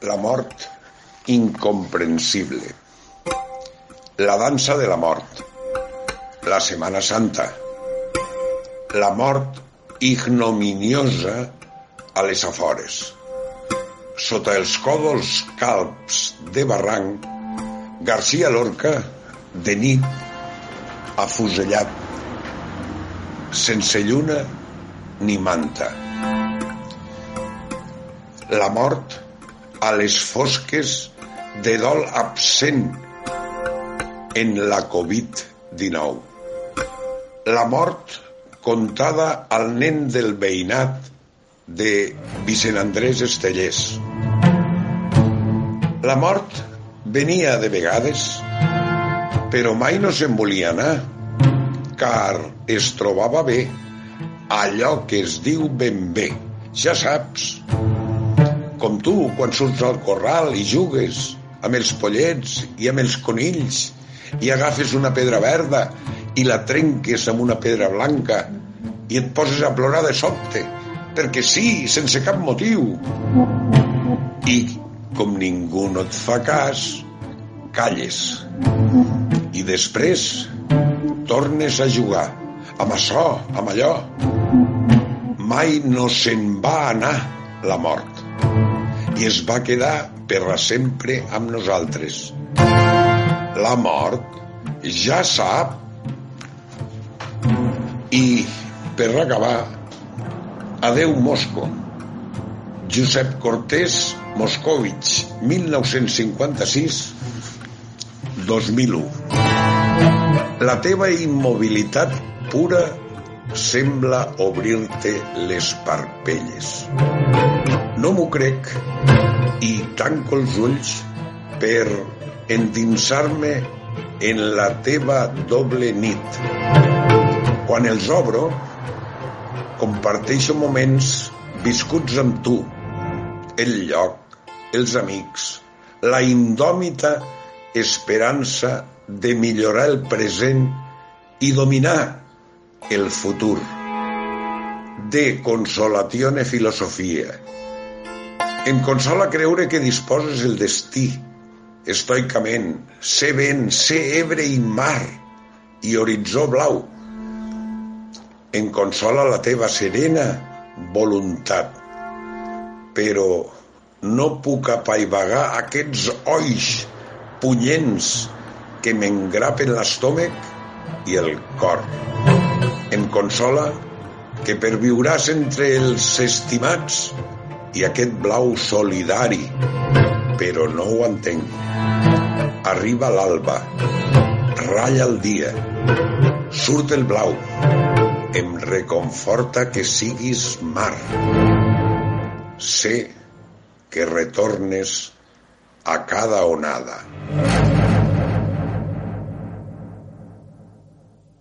La mort incomprensible. La dansa de la mort. La Setmana Santa. La mort ignominiosa a les afores. Sota els còdols calps de barranc, Garcia Lorca, de nit, afusellat, sense lluna ni manta. La mort a les fosques de dol absent en la Covid-19. La mort contada al nen del veïnat de Vicent Andrés Estellers. La mort venia de vegades, però mai no se'n volia anar, car es trobava bé allò que es diu ben bé, ja saps. Com tu, quan surts al corral i jugues amb els pollets i amb els conills i agafes una pedra verda i la trenques amb una pedra blanca i et poses a plorar de sobte perquè sí, sense cap motiu. I com ningú no et fa cas, calles. I després tornes a jugar amb això, amb allò. Mai no se'n va anar la mort i es va quedar per a sempre amb nosaltres. La mort ja sap. I per acabar, adeu Mosco. Josep Cortés Moscovich, 1956-2001. La teva immobilitat pura sembla obrir-te les parpelles. No m'ho crec i tanco els ulls per endinsar-me en la teva doble nit. Quan els obro, comparteixo moments viscuts amb tu, el lloc, els amics, la indòmita esperança de millorar el present i dominar el futur. De Consolatione Filosofia. Em consola creure que disposes el destí, estoicament, ser vent, ser ebre i mar, i horitzó blau. Em consola la teva serena voluntat. Però no puc apaivagar aquests oix punyents que m'engrapen l'estómac i el cor. Em consola que perviuràs entre els estimats i aquest blau solidari, però no ho entenc. Arriba l'alba, ratlla el dia, surt el blau, em reconforta que siguis mar. Sé que retornes a cada onada.